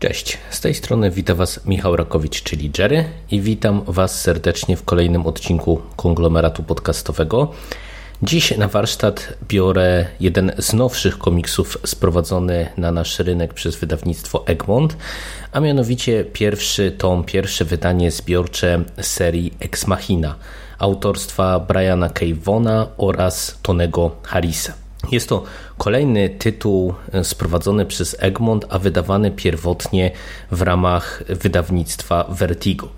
Cześć, z tej strony wita Was Michał Rakowicz, czyli Jerry i witam Was serdecznie w kolejnym odcinku konglomeratu podcastowego. Dziś na warsztat biorę jeden z nowszych komiksów sprowadzony na nasz rynek przez wydawnictwo Egmont, a mianowicie pierwszy tom, pierwsze wydanie zbiorcze serii Ex Machina autorstwa Briana K. Vona oraz Tonego Harrisa. Jest to kolejny tytuł sprowadzony przez Egmont, a wydawany pierwotnie w ramach wydawnictwa Vertigo.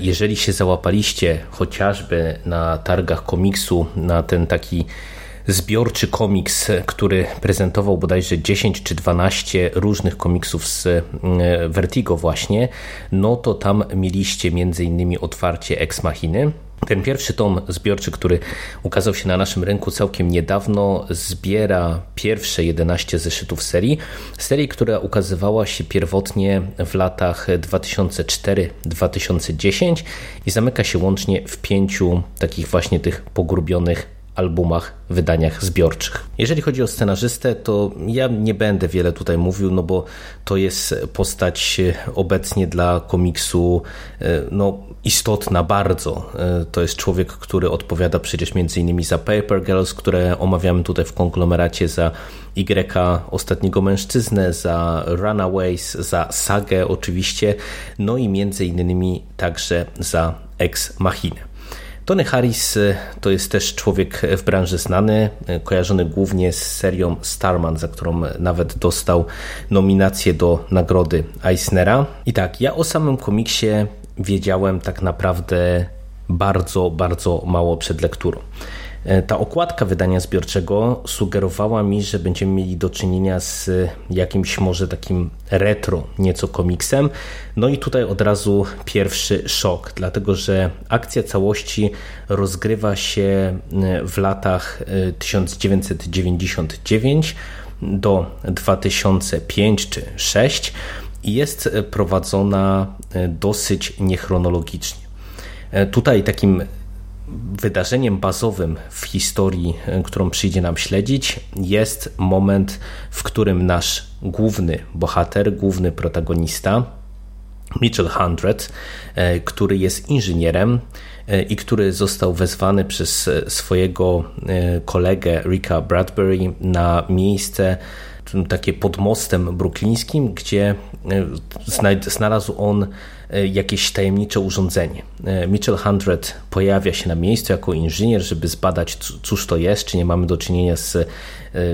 Jeżeli się załapaliście chociażby na targach komiksu na ten taki zbiorczy komiks, który prezentował bodajże 10 czy 12 różnych komiksów z Vertigo właśnie, no to tam mieliście między innymi otwarcie Ex Machiny, ten pierwszy tom zbiorczy, który ukazał się na naszym rynku całkiem niedawno, zbiera pierwsze 11 zeszytów serii. Serii, która ukazywała się pierwotnie w latach 2004-2010 i zamyka się łącznie w pięciu takich właśnie tych pogrubionych albumach, wydaniach zbiorczych. Jeżeli chodzi o scenarzystę, to ja nie będę wiele tutaj mówił, no bo to jest postać obecnie dla komiksu no, istotna bardzo. To jest człowiek, który odpowiada przecież między innymi za Paper Girls, które omawiamy tutaj w konglomeracie, za Y Ostatniego Mężczyznę, za Runaways, za Sagę oczywiście, no i między innymi także za Ex Machinę. Tony Harris to jest też człowiek w branży znany, kojarzony głównie z serią Starman, za którą nawet dostał nominację do nagrody Eisnera. I tak, ja o samym komiksie wiedziałem tak naprawdę bardzo, bardzo mało przed lekturą. Ta okładka wydania zbiorczego sugerowała mi, że będziemy mieli do czynienia z jakimś może takim retro nieco komiksem. No i tutaj od razu pierwszy szok, dlatego że akcja całości rozgrywa się w latach 1999 do 2005 czy 2006 i jest prowadzona dosyć niechronologicznie. Tutaj takim wydarzeniem bazowym w historii, którą przyjdzie nam śledzić, jest moment, w którym nasz główny bohater, główny protagonista, Mitchell Hundred, który jest inżynierem i który został wezwany przez swojego kolegę Ricka Bradbury na miejsce takie pod mostem bruklińskim, gdzie znalazł on jakieś tajemnicze urządzenie. Mitchell Hundred pojawia się na miejscu jako inżynier, żeby zbadać, cóż to jest, czy nie mamy do czynienia z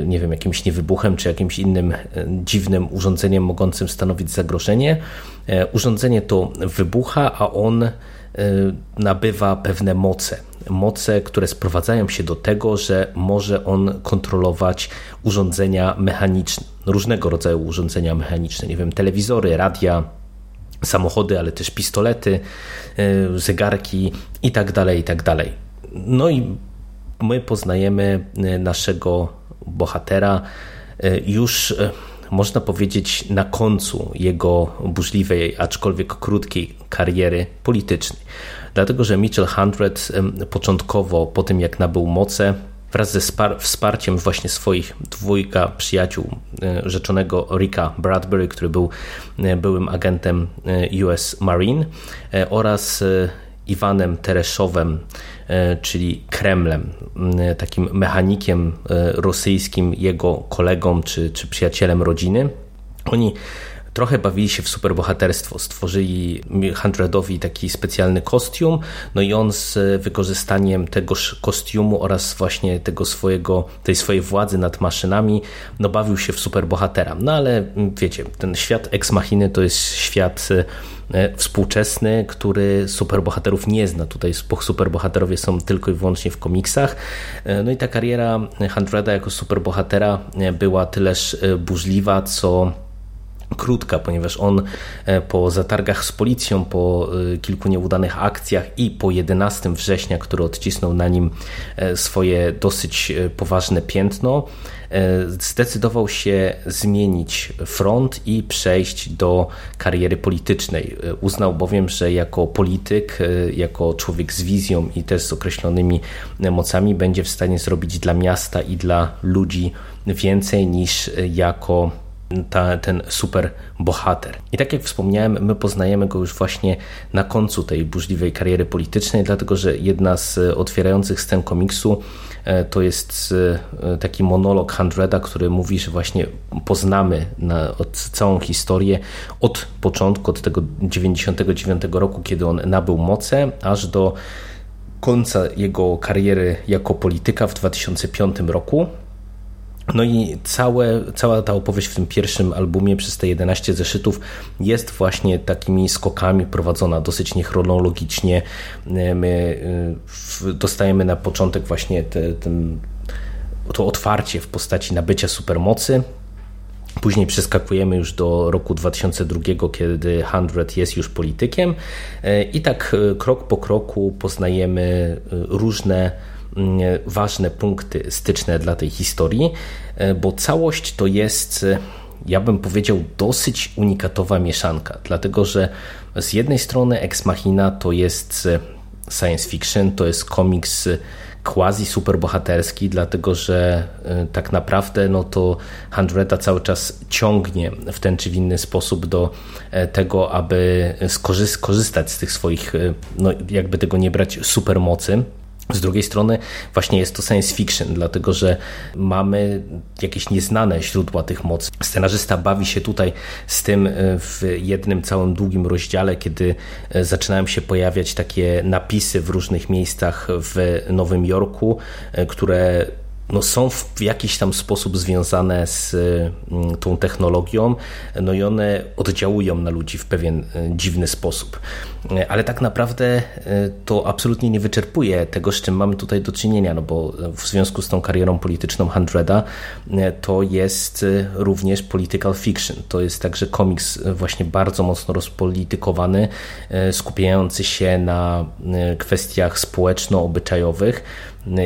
nie wiem, jakimś niewybuchem, czy jakimś innym dziwnym urządzeniem mogącym stanowić zagrożenie. Urządzenie to wybucha, a on nabywa pewne moce. Moce, które sprowadzają się do tego, że może on kontrolować urządzenia mechaniczne, różnego rodzaju urządzenia mechaniczne, nie wiem, telewizory, radia, samochody, ale też pistolety, zegarki i tak dalej, i tak. No i my poznajemy naszego bohatera już można powiedzieć na końcu jego burzliwej, aczkolwiek krótkiej kariery politycznej. Dlatego, że Mitchell Hundred początkowo, po tym jak nabył moce, wraz ze wsparciem właśnie swoich dwójka przyjaciół, rzeczonego Ricka Bradbury, który był byłym agentem US Marine oraz Iwanem Tereszowem, czyli Kremlem, takim mechanikiem rosyjskim, jego kolegą czy, czy przyjacielem rodziny. Oni trochę bawili się w superbohaterstwo. Stworzyli Hundredowi taki specjalny kostium, no i on z wykorzystaniem tegoż kostiumu oraz właśnie tego swojego, tej swojej władzy nad maszynami, no bawił się w superbohatera. No ale mm, wiecie, ten świat Ex Machiny to jest świat e, współczesny, który superbohaterów nie zna. Tutaj superbohaterowie są tylko i wyłącznie w komiksach. E, no i ta kariera Hundreda jako superbohatera e, była tyleż burzliwa, co krótka, ponieważ on e, po zatargach z policją, po e, kilku nieudanych akcjach i po 11 września, który odcisnął na nim e, swoje dosyć poważne piętno, zdecydował się zmienić front i przejść do kariery politycznej. Uznał bowiem, że jako polityk, jako człowiek z wizją i też z określonymi mocami będzie w stanie zrobić dla miasta i dla ludzi więcej niż jako ta, ten super bohater. I tak jak wspomniałem, my poznajemy go już właśnie na końcu tej burzliwej kariery politycznej, dlatego że jedna z otwierających scen komiksu e, to jest e, taki monolog Hundreda, który mówi, że właśnie poznamy na, od całą historię od początku, od tego 99 roku, kiedy on nabył moce, aż do końca jego kariery jako polityka w 2005 roku. No i całe, cała ta opowieść w tym pierwszym albumie przez te 11 zeszytów jest właśnie takimi skokami prowadzona dosyć niechronologicznie. My y, dostajemy na początek właśnie te, ten, to otwarcie w postaci nabycia supermocy. Później przeskakujemy już do roku 2002, kiedy Hundred jest już politykiem y, i tak y, krok po kroku poznajemy różne ważne punkty styczne dla tej historii, e, bo całość to jest, e, ja bym powiedział, dosyć unikatowa mieszanka, dlatego że z jednej strony Ex Machina to jest e, science fiction, to jest komiks quasi superbohaterski, dlatego że tak naprawdę no to Hundreda cały czas ciągnie w ten czy w inny sposób do tego, aby skorzystać z tych swoich, no jakby tego nie brać, supermocy z drugiej strony właśnie jest to science fiction, dlatego że mamy jakieś nieznane źródła tych mocy. Scenarzysta bawi się tutaj z tym e, w jednym całym długim rozdziale, kiedy e, zaczynają się pojawiać takie napisy w różnych miejscach w Nowym Jorku, e, które no są w jakiś tam sposób związane z mm, tą technologią, no i one oddziałują na ludzi w pewien e, dziwny sposób. E, ale tak naprawdę e, to absolutnie nie wyczerpuje tego, z czym mamy tutaj do czynienia, no bo w związku z tą karierą polityczną Hundreda to jest również political fiction. To jest także komiks właśnie bardzo mocno rozpolitykowany, skupiający się na kwestiach społeczno-obyczajowych,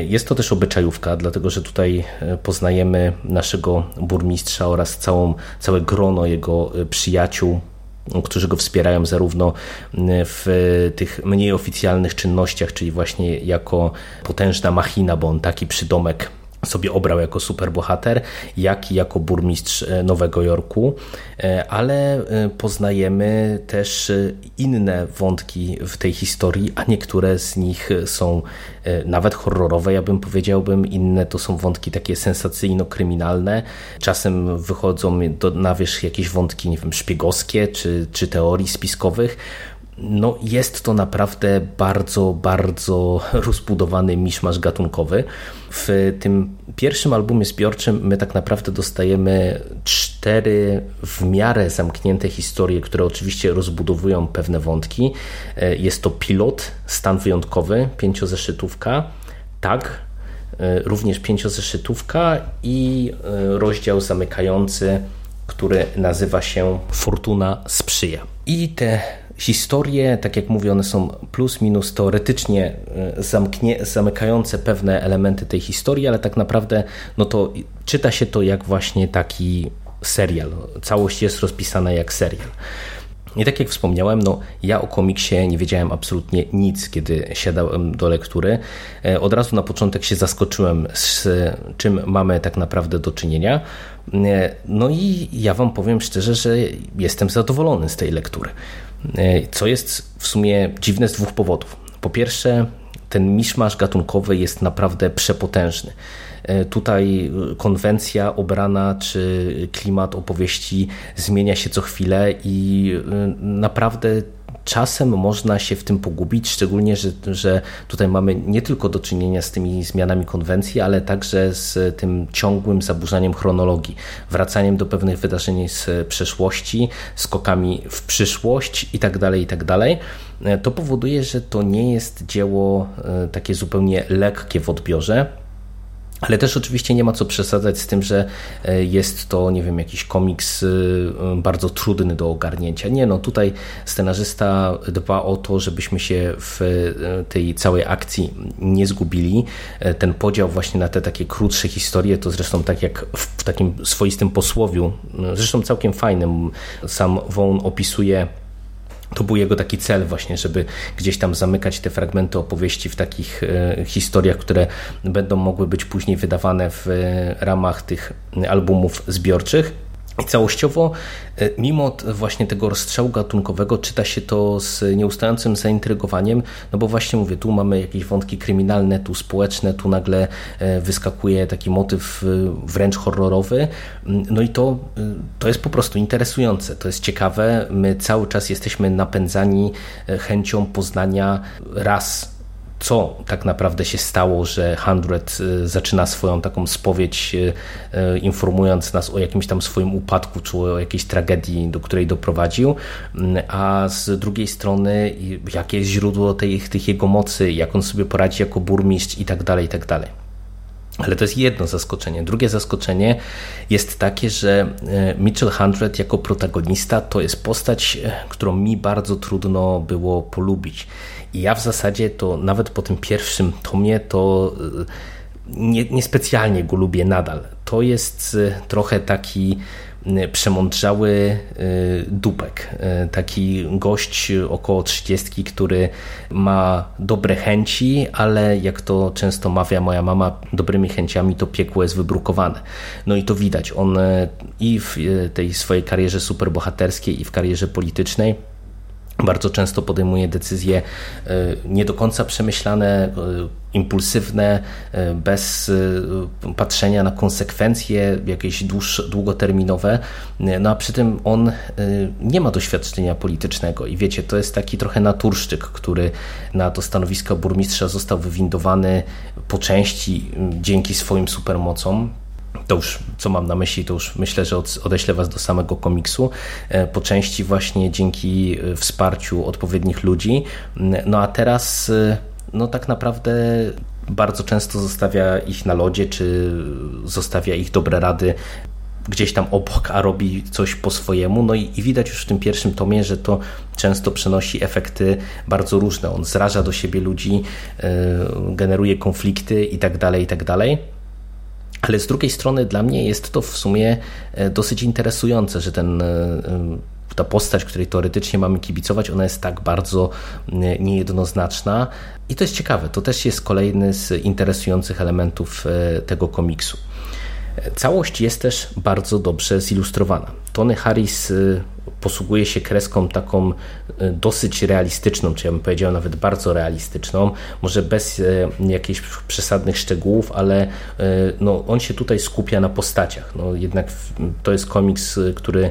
jest to też obyczajówka, dlatego że tutaj e, poznajemy naszego burmistrza oraz całą, całe grono jego e, przyjaciół, którzy go wspierają zarówno w tych mniej oficjalnych czynnościach, czyli właśnie jako potężna machina, bo on taki przydomek sobie obrał jako superbohater, jak i jako burmistrz e, Nowego Jorku, e, ale e, poznajemy też inne wątki w tej historii, a niektóre z nich są nawet horrorowe, ja bym powiedziałbym, inne to są wątki takie sensacyjno-kryminalne. Czasem wychodzą do, na wierzch jakieś wątki, nie wiem, szpiegowskie czy, czy teorii spiskowych no jest to naprawdę bardzo, bardzo rozbudowany miszmasz gatunkowy. W tym pierwszym albumie zbiorczym my tak naprawdę dostajemy cztery w miarę zamknięte historie, które oczywiście rozbudowują pewne wątki. E, jest to pilot, stan wyjątkowy, pięciozeszytówka, tak, e, również pięciozeszytówka i e, rozdział zamykający, który nazywa się Fortuna sprzyja. I te historie, tak jak mówię, one są plus minus teoretycznie e, zamknie, zamykające pewne elementy tej historii, ale tak naprawdę no to czyta się to jak właśnie taki serial. Całość jest rozpisana jak serial. I tak jak wspomniałem, no, ja o komiksie nie wiedziałem absolutnie nic, kiedy siadałem do lektury. E, od razu na początek się zaskoczyłem, z czym mamy tak naprawdę do czynienia. E, no i ja Wam powiem szczerze, że jestem zadowolony z tej lektury. E, co jest w sumie dziwne z dwóch powodów. Po pierwsze, ten miszmasz gatunkowy jest naprawdę przepotężny. Tutaj konwencja obrana czy klimat opowieści zmienia się co chwilę i naprawdę czasem można się w tym pogubić, szczególnie, że, że tutaj mamy nie tylko do czynienia z tymi zmianami konwencji, ale także z tym ciągłym zaburzaniem chronologii, wracaniem do pewnych wydarzeń z przeszłości, skokami w przyszłość itd., tak itd. Tak to powoduje, że to nie jest dzieło e, takie zupełnie lekkie w odbiorze, ale też oczywiście nie ma co przesadzać z tym, że e, jest to, nie wiem, jakiś komiks e, bardzo trudny do ogarnięcia. Nie, no tutaj scenarzysta dba o to, żebyśmy się w e, tej całej akcji nie zgubili. Ten podział właśnie na te takie krótsze historie, to zresztą tak jak w takim swoistym posłowiu, zresztą całkiem fajnym, sam Won opisuje to był jego taki cel właśnie, żeby gdzieś tam zamykać te fragmenty opowieści w takich e, historiach, które będą mogły być później wydawane w e, ramach tych albumów zbiorczych. I całościowo, e, mimo właśnie tego rozstrzału gatunkowego, czyta się to z nieustającym zaintrygowaniem, no bo właśnie mówię, tu mamy jakieś wątki kryminalne, tu społeczne, tu nagle e, wyskakuje taki motyw e, wręcz horrorowy. Mm, no i to, to jest po prostu interesujące, to jest ciekawe. My cały czas jesteśmy napędzani chęcią poznania raz co tak naprawdę się stało, że Hundred y, zaczyna swoją taką spowiedź, y, y, informując nas o jakimś tam swoim upadku, czy o jakiejś tragedii, do której doprowadził, mm, a z drugiej strony, jakie jest źródło tej, tych jego mocy, jak on sobie poradzi jako burmistrz i tak dalej, i tak dalej. Ale to jest jedno zaskoczenie. Drugie zaskoczenie jest takie, że Mitchell Hundred jako protagonista to jest postać, którą mi bardzo trudno było polubić. Ja w zasadzie to nawet po tym pierwszym tomie to y, nie, niespecjalnie go lubię nadal. To jest y, trochę taki y, przemądrzały dupek. Taki gość około trzydziestki, który ma dobre chęci, ale jak to często mawia moja mama, dobrymi chęciami to piekło jest wybrukowane. No i to widać. On i w tej swojej karierze superbohaterskiej, i w karierze politycznej bardzo często podejmuje decyzje e, nie do końca przemyślane, e, impulsywne, e, bez patrzenia na konsekwencje jakieś dłuższe, długoterminowe. No a przy tym on nie ma doświadczenia politycznego i wiecie, to jest taki trochę naturszczyk, który na to stanowisko burmistrza został wywindowany po części dzięki swoim supermocom, to już co mam na myśli, to już myślę, że odeślę Was do samego komiksu, e, po części właśnie dzięki e, wsparciu odpowiednich ludzi. No a teraz, e, no tak naprawdę bardzo często zostawia ich na lodzie, czy zostawia ich dobre rady gdzieś tam obok, a robi coś po swojemu. No i, i, widać już w tym pierwszym tomie, że to często przynosi efekty bardzo różne. On zraża do siebie ludzi, yy, generuje konflikty i tak dalej, i tak dalej. Ale z drugiej strony dla mnie jest to w sumie e, dosyć interesujące, że ten e, ta postać, której teoretycznie mamy kibicować, ona jest tak bardzo niejednoznaczna. I to jest ciekawe. To też jest kolejny z interesujących elementów e, tego komiksu. Całość jest też bardzo dobrze zilustrowana. Tony Harris y, posługuje się kreską taką y, dosyć realistyczną, czy ja bym powiedział nawet bardzo realistyczną, może bez y, jakichś przesadnych szczegółów, ale no, on się tutaj skupia na postaciach. No, jednak to jest komiks, który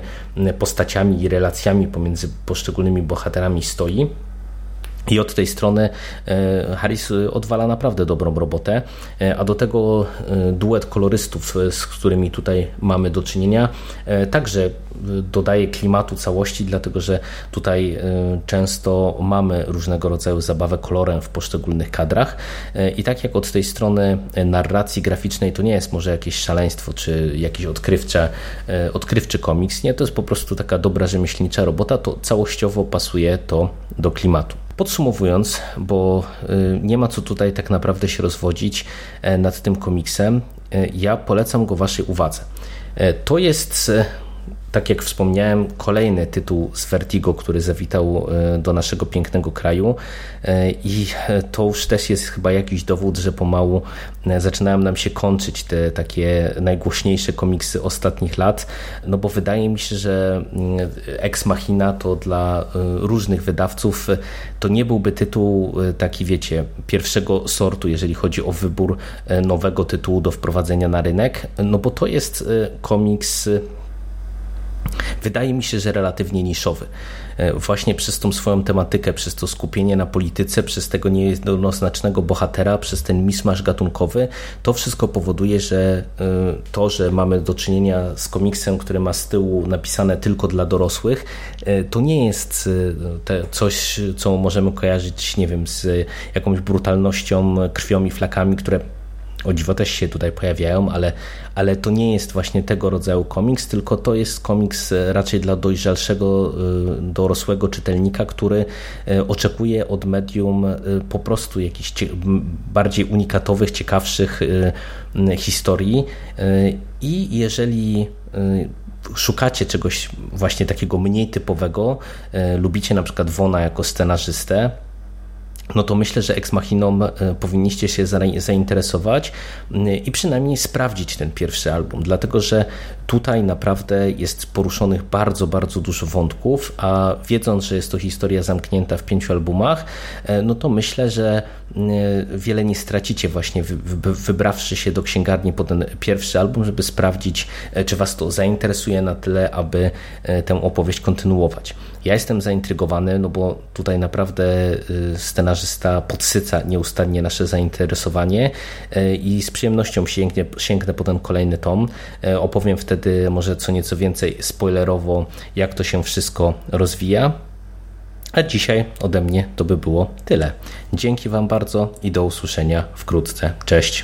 postaciami i relacjami pomiędzy poszczególnymi bohaterami stoi. I od tej strony e, Harris odwala naprawdę dobrą robotę, e, a do tego e, duet kolorystów, z którymi tutaj mamy do czynienia, także dodaje klimatu całości, dlatego że tutaj często mamy różnego rodzaju zabawę kolorem w poszczególnych kadrach. I tak jak od tej strony narracji graficznej to nie jest może jakieś szaleństwo czy jakiś odkrywcze, odkrywczy komiks, nie, to jest po prostu taka dobra rzemieślnicza robota, to całościowo pasuje to do klimatu. Podsumowując, bo y, nie ma co tutaj tak naprawdę się rozwodzić e, nad tym komiksem, e, ja polecam go Waszej uwadze. E, to jest tak jak wspomniałem, kolejny tytuł z Vertigo, który zawitał do naszego pięknego kraju. I to już też jest chyba jakiś dowód, że pomału zaczynają nam się kończyć te takie najgłośniejsze komiksy ostatnich lat, no bo wydaje mi się, że mm, Ex Machina to dla różnych wydawców to nie byłby tytuł taki, wiecie, pierwszego sortu, jeżeli chodzi o wybór nowego tytułu do wprowadzenia na rynek, no bo to jest komiks wydaje mi się, że relatywnie niszowy. E, właśnie przez tą swoją tematykę, przez to skupienie na polityce, przez tego niejednoznacznego bohatera, przez ten mismasz gatunkowy, to wszystko powoduje, że e, to, że mamy do czynienia z komiksem, który ma z tyłu napisane tylko dla dorosłych, e, to nie jest coś, co możemy kojarzyć, nie wiem, z jakąś brutalnością, krwią i flakami, które o dziwo też się tutaj pojawiają, ale, ale to nie jest właśnie tego rodzaju komiks, tylko to jest komiks e, raczej dla dojrzalszego, e, dorosłego czytelnika, który e, oczekuje od medium po prostu jakichś bardziej unikatowych, ciekawszych historii. I jeżeli szukacie czegoś właśnie takiego mniej typowego, lubicie na przykład Wona jako scenarzystę, no to myślę, że Ex Machiną e, powinniście się zainteresować e, i przynajmniej sprawdzić ten pierwszy album, dlatego że tutaj naprawdę jest poruszonych bardzo, bardzo dużo wątków, a wiedząc, że jest to historia zamknięta w pięciu albumach, e, no to myślę, że wiele nie stracicie właśnie wybrawszy się do księgarni po ten pierwszy album, żeby sprawdzić, czy Was to zainteresuje na tyle, aby tę opowieść kontynuować. Ja jestem zaintrygowany, no bo tutaj naprawdę scenarzysta podsyca nieustannie nasze zainteresowanie i z przyjemnością sięgnę, sięgnę po ten kolejny tom. Opowiem wtedy wtedy może co nieco więcej spoilerowo, jak to się wszystko rozwija. A dzisiaj ode mnie to by było tyle. Dzięki Wam bardzo i do usłyszenia wkrótce. Cześć.